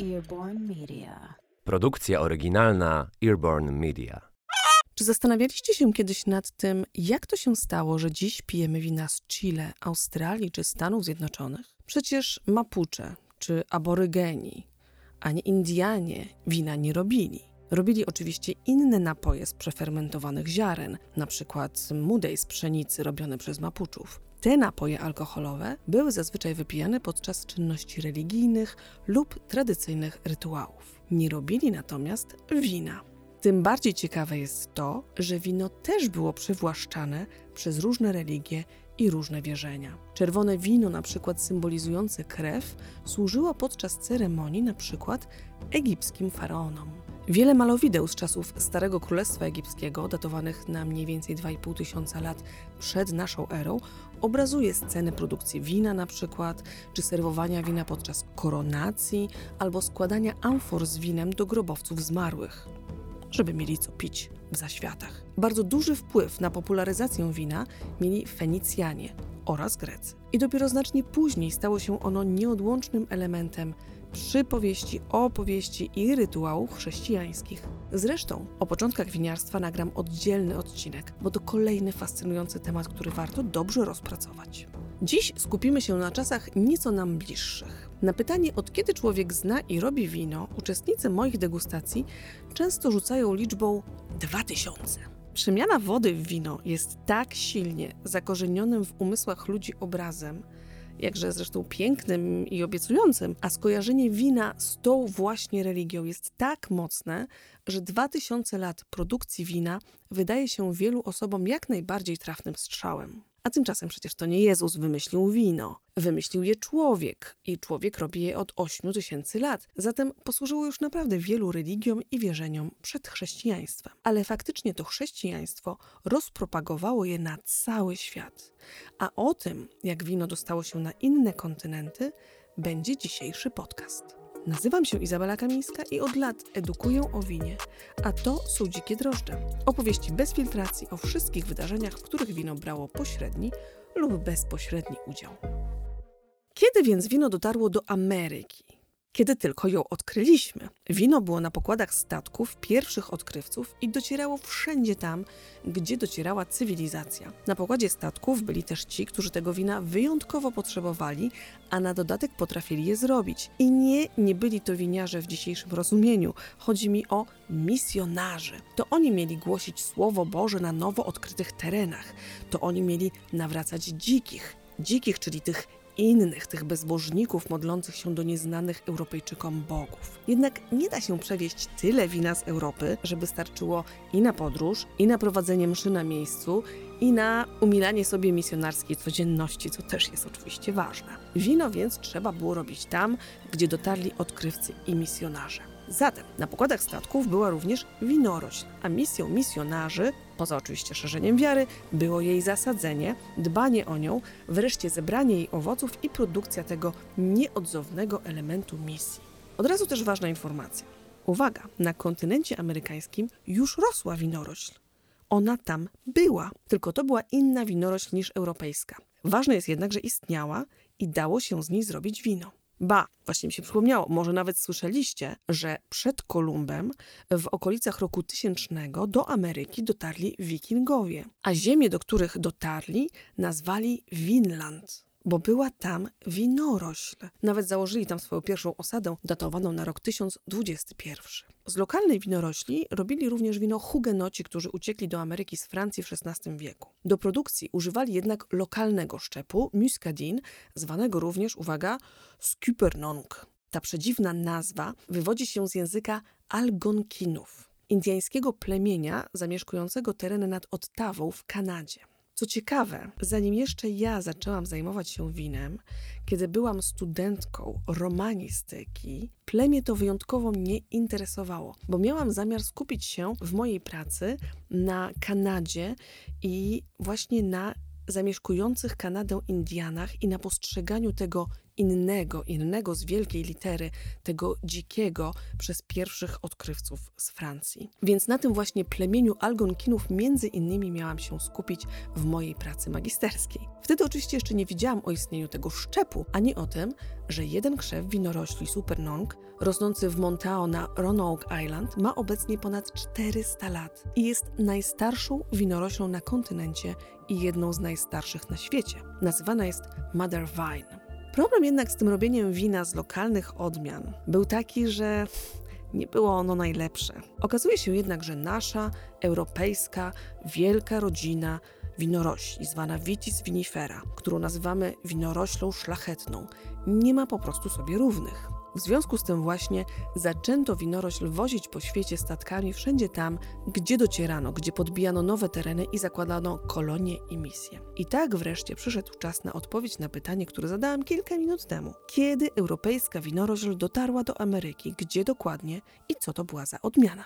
Earborn Media. Produkcja oryginalna Earborn Media. Czy zastanawialiście się kiedyś nad tym, jak to się stało, że dziś pijemy wina z Chile, Australii czy Stanów Zjednoczonych? Przecież Mapuche czy Aborygeni, a nie Indianie wina nie robili. Robili oczywiście inne napoje z przefermentowanych ziaren, na przykład mudej z pszenicy robione przez Mapuczów. Te napoje alkoholowe były zazwyczaj wypijane podczas czynności religijnych lub tradycyjnych rytuałów. Nie robili natomiast wina. Tym bardziej ciekawe jest to, że wino też było przywłaszczane przez różne religie i różne wierzenia. Czerwone wino, na przykład symbolizujące krew, służyło podczas ceremonii na przykład egipskim faraonom. Wiele malowideł z czasów Starego Królestwa Egipskiego, datowanych na mniej więcej 2,5 tysiąca lat przed naszą erą, obrazuje sceny produkcji wina na przykład, czy serwowania wina podczas koronacji, albo składania amfor z winem do grobowców zmarłych żeby mieli co pić w zaświatach. Bardzo duży wpływ na popularyzację wina mieli Fenicjanie oraz Grecy. I dopiero znacznie później stało się ono nieodłącznym elementem przypowieści, opowieści i rytuałów chrześcijańskich. Zresztą o początkach winiarstwa nagram oddzielny odcinek, bo to kolejny fascynujący temat, który warto dobrze rozpracować. Dziś skupimy się na czasach nieco nam bliższych. Na pytanie, od kiedy człowiek zna i robi wino, uczestnicy moich degustacji często rzucają liczbą 2000. Przemiana wody w wino jest tak silnie zakorzenionym w umysłach ludzi obrazem, jakże zresztą pięknym i obiecującym, a skojarzenie wina z tą właśnie religią jest tak mocne, że 2000 lat produkcji wina wydaje się wielu osobom jak najbardziej trafnym strzałem. A tymczasem przecież to nie Jezus wymyślił wino. Wymyślił je człowiek i człowiek robi je od 8 tysięcy lat. Zatem posłużyło już naprawdę wielu religiom i wierzeniom przed chrześcijaństwem. Ale faktycznie to chrześcijaństwo rozpropagowało je na cały świat. A o tym, jak wino dostało się na inne kontynenty, będzie dzisiejszy podcast. Nazywam się Izabela Kamińska i od lat edukuję o winie, a to są Dzikie Drożdże. Opowieści bez filtracji o wszystkich wydarzeniach, w których wino brało pośredni lub bezpośredni udział. Kiedy więc wino dotarło do Ameryki? Kiedy tylko ją odkryliśmy. Wino było na pokładach statków pierwszych odkrywców i docierało wszędzie tam, gdzie docierała cywilizacja. Na pokładzie statków byli też ci, którzy tego wina wyjątkowo potrzebowali, a na dodatek potrafili je zrobić. I nie, nie byli to winiarze w dzisiejszym rozumieniu. Chodzi mi o misjonarzy. To oni mieli głosić Słowo Boże na nowo odkrytych terenach. To oni mieli nawracać dzikich. Dzikich, czyli tych innych, tych bezbożników modlących się do nieznanych Europejczykom bogów. Jednak nie da się przewieźć tyle wina z Europy, żeby starczyło i na podróż, i na prowadzenie mszy na miejscu, i na umilanie sobie misjonarskiej codzienności, co też jest oczywiście ważne. Wino więc trzeba było robić tam, gdzie dotarli odkrywcy i misjonarze. Zatem na pokładach statków była również winorośl, a misją misjonarzy, poza oczywiście szerzeniem wiary, było jej zasadzenie, dbanie o nią, wreszcie zebranie jej owoców i produkcja tego nieodzownego elementu misji. Od razu też ważna informacja. Uwaga, na kontynencie amerykańskim już rosła winorośl. Ona tam była, tylko to była inna winorośl niż europejska. Ważne jest jednak, że istniała i dało się z niej zrobić wino. Ba, właśnie mi się przypomniało, może nawet słyszeliście, że przed Kolumbem w okolicach roku tysięcznego do Ameryki dotarli wikingowie, a ziemie, do których dotarli, nazwali Winland bo była tam winorośl. Nawet założyli tam swoją pierwszą osadę, datowaną na rok 1021. Z lokalnej winorośli robili również wino hugenoci, którzy uciekli do Ameryki z Francji w XVI wieku. Do produkcji używali jednak lokalnego szczepu, muscadin, zwanego również, uwaga, skupernong. Ta przedziwna nazwa wywodzi się z języka Algonkinów, indyjskiego plemienia zamieszkującego tereny nad Ottawą w Kanadzie. Co ciekawe, zanim jeszcze ja zaczęłam zajmować się winem, kiedy byłam studentką romanistyki, plemię to wyjątkowo mnie interesowało, bo miałam zamiar skupić się w mojej pracy na Kanadzie i właśnie na zamieszkujących Kanadę Indianach i na postrzeganiu tego innego, innego z wielkiej litery, tego dzikiego przez pierwszych odkrywców z Francji. Więc na tym właśnie plemieniu Algonkinów między innymi miałam się skupić w mojej pracy magisterskiej. Wtedy oczywiście jeszcze nie wiedziałam o istnieniu tego szczepu, ani o tym, że jeden krzew winorośli Supernong, rosnący w Montao na Roanoke Island, ma obecnie ponad 400 lat i jest najstarszą winoroślą na kontynencie i jedną z najstarszych na świecie. Nazywana jest Mother Vine. Problem jednak z tym robieniem wina z lokalnych odmian był taki, że nie było ono najlepsze. Okazuje się jednak, że nasza, europejska, wielka rodzina winorośli, zwana Vitis vinifera, którą nazywamy winoroślą szlachetną, nie ma po prostu sobie równych. W związku z tym właśnie zaczęto winorośl wozić po świecie statkami wszędzie tam, gdzie docierano, gdzie podbijano nowe tereny i zakładano kolonie i misje. I tak wreszcie przyszedł czas na odpowiedź na pytanie, które zadałam kilka minut temu. Kiedy europejska winorośl dotarła do Ameryki, gdzie dokładnie i co to była za odmiana?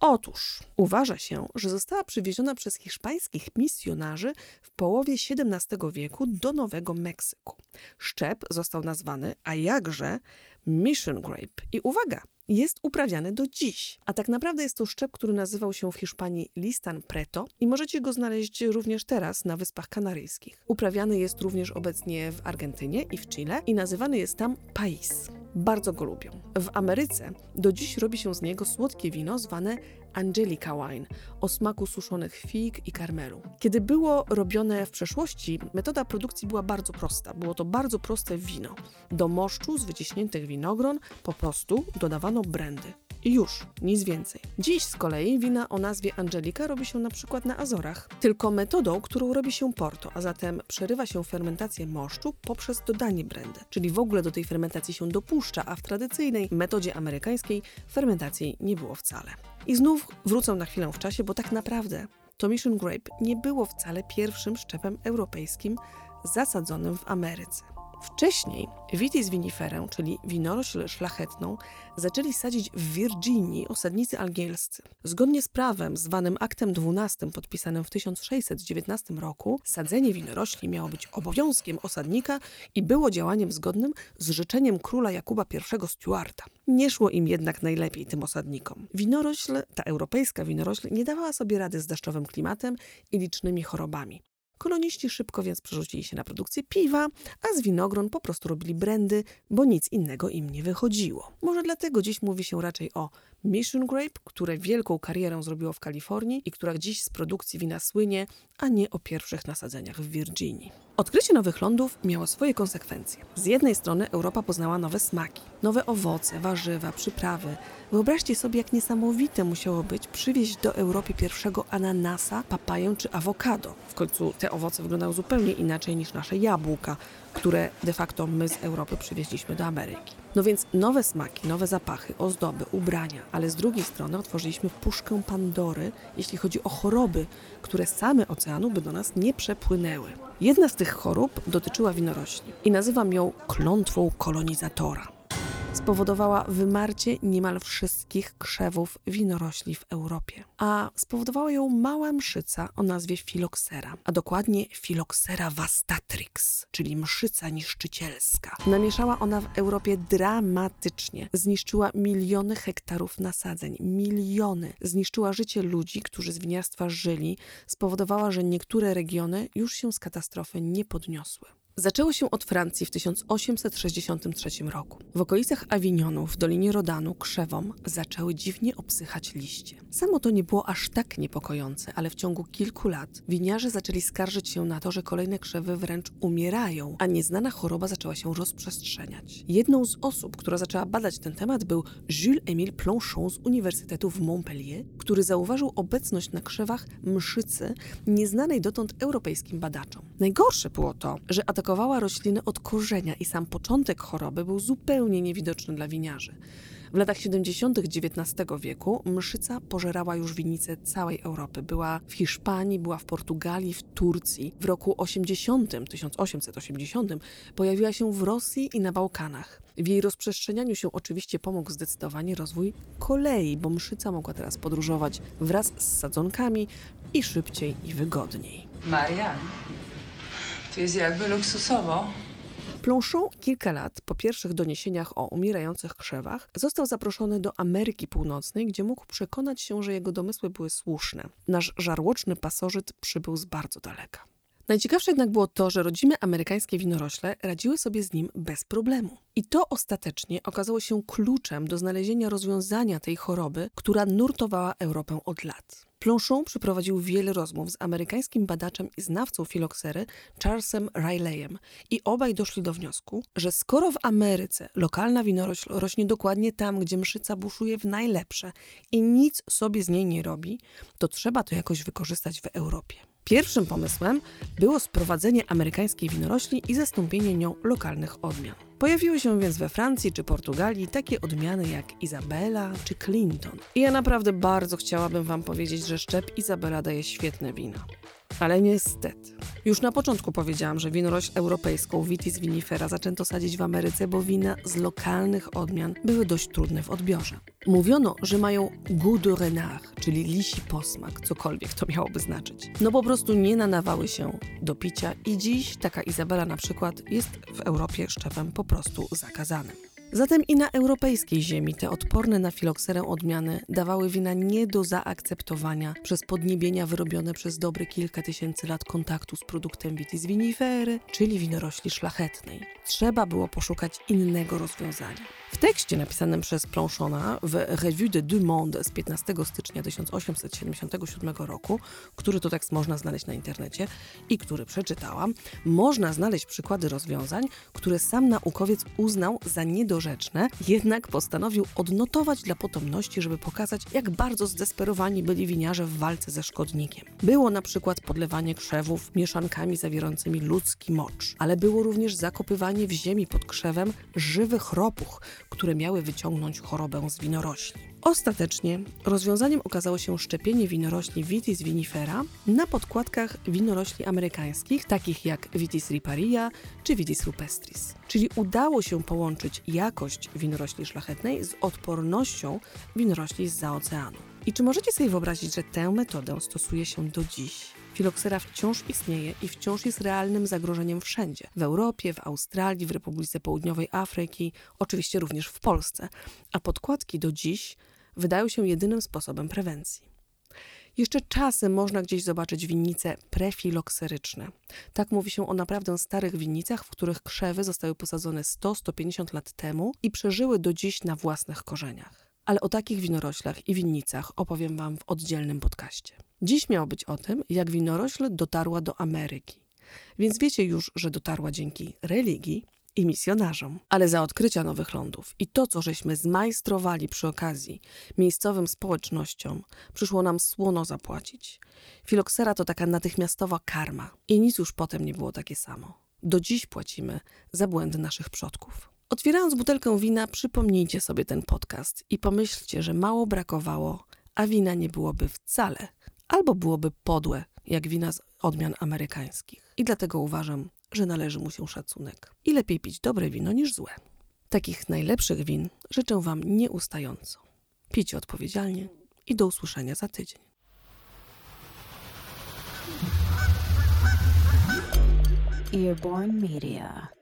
Otóż uważa się, że została przywieziona przez hiszpańskich misjonarzy w połowie XVII wieku do Nowego Meksyku. Szczep został nazwany, a jakże, Mission Grape. I uwaga, jest uprawiany do dziś. A tak naprawdę jest to szczep, który nazywał się w Hiszpanii Listan Preto i możecie go znaleźć również teraz na Wyspach Kanaryjskich. Uprawiany jest również obecnie w Argentynie i w Chile i nazywany jest tam Pais. Bardzo go lubią. W Ameryce do dziś robi się z niego słodkie wino zwane Angelica Wine o smaku suszonych fig i karmelu. Kiedy było robione w przeszłości, metoda produkcji była bardzo prosta. Było to bardzo proste wino. Do moszczu z wyciśniętych winogron po prostu dodawano brandy. I już, nic więcej. Dziś z kolei wina o nazwie Angelika robi się na przykład na Azorach, tylko metodą, którą robi się Porto, a zatem przerywa się fermentację moszczu poprzez dodanie brandy, czyli w ogóle do tej fermentacji się dopuszcza, a w tradycyjnej metodzie amerykańskiej fermentacji nie było wcale. I znów wrócę na chwilę w czasie, bo tak naprawdę to Mission Grape nie było wcale pierwszym szczepem europejskim zasadzonym w Ameryce. Wcześniej Vitis viniferę, czyli winorośl szlachetną, zaczęli sadzić w Virginii osadnicy angielscy. Zgodnie z prawem zwanym Aktem XII podpisanym w 1619 roku, sadzenie winorośli miało być obowiązkiem osadnika i było działaniem zgodnym z życzeniem króla Jakuba I Stuarta. Nie szło im jednak najlepiej tym osadnikom. Winorośl, ta europejska winorośl, nie dawała sobie rady z deszczowym klimatem i licznymi chorobami. Koloniści szybko więc przerzucili się na produkcję piwa, a z winogron po prostu robili brandy, bo nic innego im nie wychodziło. Może dlatego dziś mówi się raczej o Mission Grape, które wielką karierę zrobiło w Kalifornii i która dziś z produkcji wina słynie, a nie o pierwszych nasadzeniach w Virginii. Odkrycie nowych lądów miało swoje konsekwencje. Z jednej strony Europa poznała nowe smaki, nowe owoce, warzywa, przyprawy. Wyobraźcie sobie, jak niesamowite musiało być przywieźć do Europy pierwszego ananasa, papaję czy awokado. W końcu te owoce wyglądają zupełnie inaczej niż nasze jabłka, które de facto my z Europy przywieźliśmy do Ameryki. No więc nowe smaki, nowe zapachy, ozdoby, ubrania, ale z drugiej strony otworzyliśmy puszkę Pandory, jeśli chodzi o choroby, które same oceanu by do nas nie przepłynęły. Jedna z tych chorób dotyczyła winorośli i nazywam ją klątwą kolonizatora spowodowała wymarcie niemal wszystkich krzewów winorośli w Europie. A spowodowała ją mała mszyca o nazwie filoksera, a dokładnie filoksera vastatrix, czyli mszyca niszczycielska. Namieszała ona w Europie dramatycznie. Zniszczyła miliony hektarów nasadzeń, miliony. Zniszczyła życie ludzi, którzy z winiarstwa żyli, spowodowała, że niektóre regiony już się z katastrofy nie podniosły. Zaczęło się od Francji w 1863 roku. W okolicach Avignonu, w Dolinie Rodanu, krzewom zaczęły dziwnie obsychać liście. Samo to nie było aż tak niepokojące, ale w ciągu kilku lat winiarze zaczęli skarżyć się na to, że kolejne krzewy wręcz umierają, a nieznana choroba zaczęła się rozprzestrzeniać. Jedną z osób, która zaczęła badać ten temat był Jules-Émile Planchon z Uniwersytetu w Montpellier, który zauważył obecność na krzewach mszycy nieznanej dotąd europejskim badaczom. Najgorsze było to, że atakowała rośliny od korzenia i sam początek choroby był zupełnie niewidoczny dla winiarzy. W latach 70. XIX wieku mszyca pożerała już winnice całej Europy. Była w Hiszpanii, była w Portugalii, w Turcji. W roku 80, 1880 pojawiła się w Rosji i na Bałkanach. W jej rozprzestrzenianiu się oczywiście pomógł zdecydowanie rozwój kolei, bo mszyca mogła teraz podróżować wraz z sadzonkami i szybciej i wygodniej. Marian, tu jest jakby luksusowo. Plonchon kilka lat po pierwszych doniesieniach o umierających krzewach został zaproszony do Ameryki Północnej, gdzie mógł przekonać się, że jego domysły były słuszne. Nasz żarłoczny pasożyt przybył z bardzo daleka. Najciekawsze jednak było to, że rodzime amerykańskie winorośle radziły sobie z nim bez problemu. I to ostatecznie okazało się kluczem do znalezienia rozwiązania tej choroby, która nurtowała Europę od lat. Plonchon przeprowadził wiele rozmów z amerykańskim badaczem i znawcą filoksery Charlesem Rileyem i obaj doszli do wniosku, że skoro w Ameryce lokalna winorośl rośnie dokładnie tam, gdzie mszyca buszuje w najlepsze i nic sobie z niej nie robi, to trzeba to jakoś wykorzystać w Europie. Pierwszym pomysłem było sprowadzenie amerykańskiej winorośli i zastąpienie nią lokalnych odmian. Pojawiły się więc we Francji czy Portugalii takie odmiany jak Izabela czy Clinton. I ja naprawdę bardzo chciałabym Wam powiedzieć, że szczep Izabela daje świetne wina. Ale niestety. Już na początku powiedziałam, że winorośl europejską Vitis vinifera zaczęto sadzić w Ameryce, bo wina z lokalnych odmian były dość trudne w odbiorze. Mówiono, że mają goût de renard, czyli lisi posmak, cokolwiek to miałoby znaczyć. No po prostu nie nadawały się do picia i dziś taka Izabela na przykład jest w Europie szczepem po prostu zakazanym. Zatem i na europejskiej ziemi te odporne na filokserę odmiany dawały wina nie do zaakceptowania przez podniebienia wyrobione przez dobre kilka tysięcy lat kontaktu z produktem vitis viniferi, czyli winorośli szlachetnej. Trzeba było poszukać innego rozwiązania. W tekście napisanym przez Planchona w Revue de Deux Mondes z 15 stycznia 1877 roku, który to tekst można znaleźć na internecie i który przeczytałam, można znaleźć przykłady rozwiązań, które sam naukowiec uznał za niedorzeczne, jednak postanowił odnotować dla potomności, żeby pokazać, jak bardzo zdesperowani byli winiarze w walce ze szkodnikiem. Było na przykład podlewanie krzewów mieszankami zawierającymi ludzki mocz, ale było również zakopywanie w ziemi pod krzewem żywych ropuch, które miały wyciągnąć chorobę z winorośli. Ostatecznie rozwiązaniem okazało się szczepienie winorośli Vitis vinifera na podkładkach winorośli amerykańskich, takich jak Vitis riparia czy Vitis rupestris. Czyli udało się połączyć jakość winorośli szlachetnej z odpornością winorośli z oceanu. I czy możecie sobie wyobrazić, że tę metodę stosuje się do dziś? Filoksera wciąż istnieje i wciąż jest realnym zagrożeniem wszędzie. W Europie, w Australii, w Republice Południowej Afryki, oczywiście również w Polsce. A podkładki do dziś wydają się jedynym sposobem prewencji. Jeszcze czasem można gdzieś zobaczyć winnice prefilokseryczne. Tak mówi się o naprawdę starych winnicach, w których krzewy zostały posadzone 100-150 lat temu i przeżyły do dziś na własnych korzeniach. Ale o takich winoroślach i winnicach opowiem Wam w oddzielnym podcaście. Dziś miało być o tym, jak winorośl dotarła do Ameryki. Więc wiecie już, że dotarła dzięki religii i misjonarzom. Ale za odkrycia nowych lądów i to, co żeśmy zmajstrowali przy okazji miejscowym społecznościom, przyszło nam słono zapłacić. Filoksera to taka natychmiastowa karma i nic już potem nie było takie samo. Do dziś płacimy za błędy naszych przodków. Otwierając butelkę wina, przypomnijcie sobie ten podcast i pomyślcie, że mało brakowało, a wina nie byłoby wcale, albo byłoby podłe, jak wina z odmian amerykańskich. I dlatego uważam, że należy mu się szacunek. I lepiej pić dobre wino niż złe. Takich najlepszych win życzę Wam nieustająco. Pijcie odpowiedzialnie i do usłyszenia za tydzień. Earborn Media.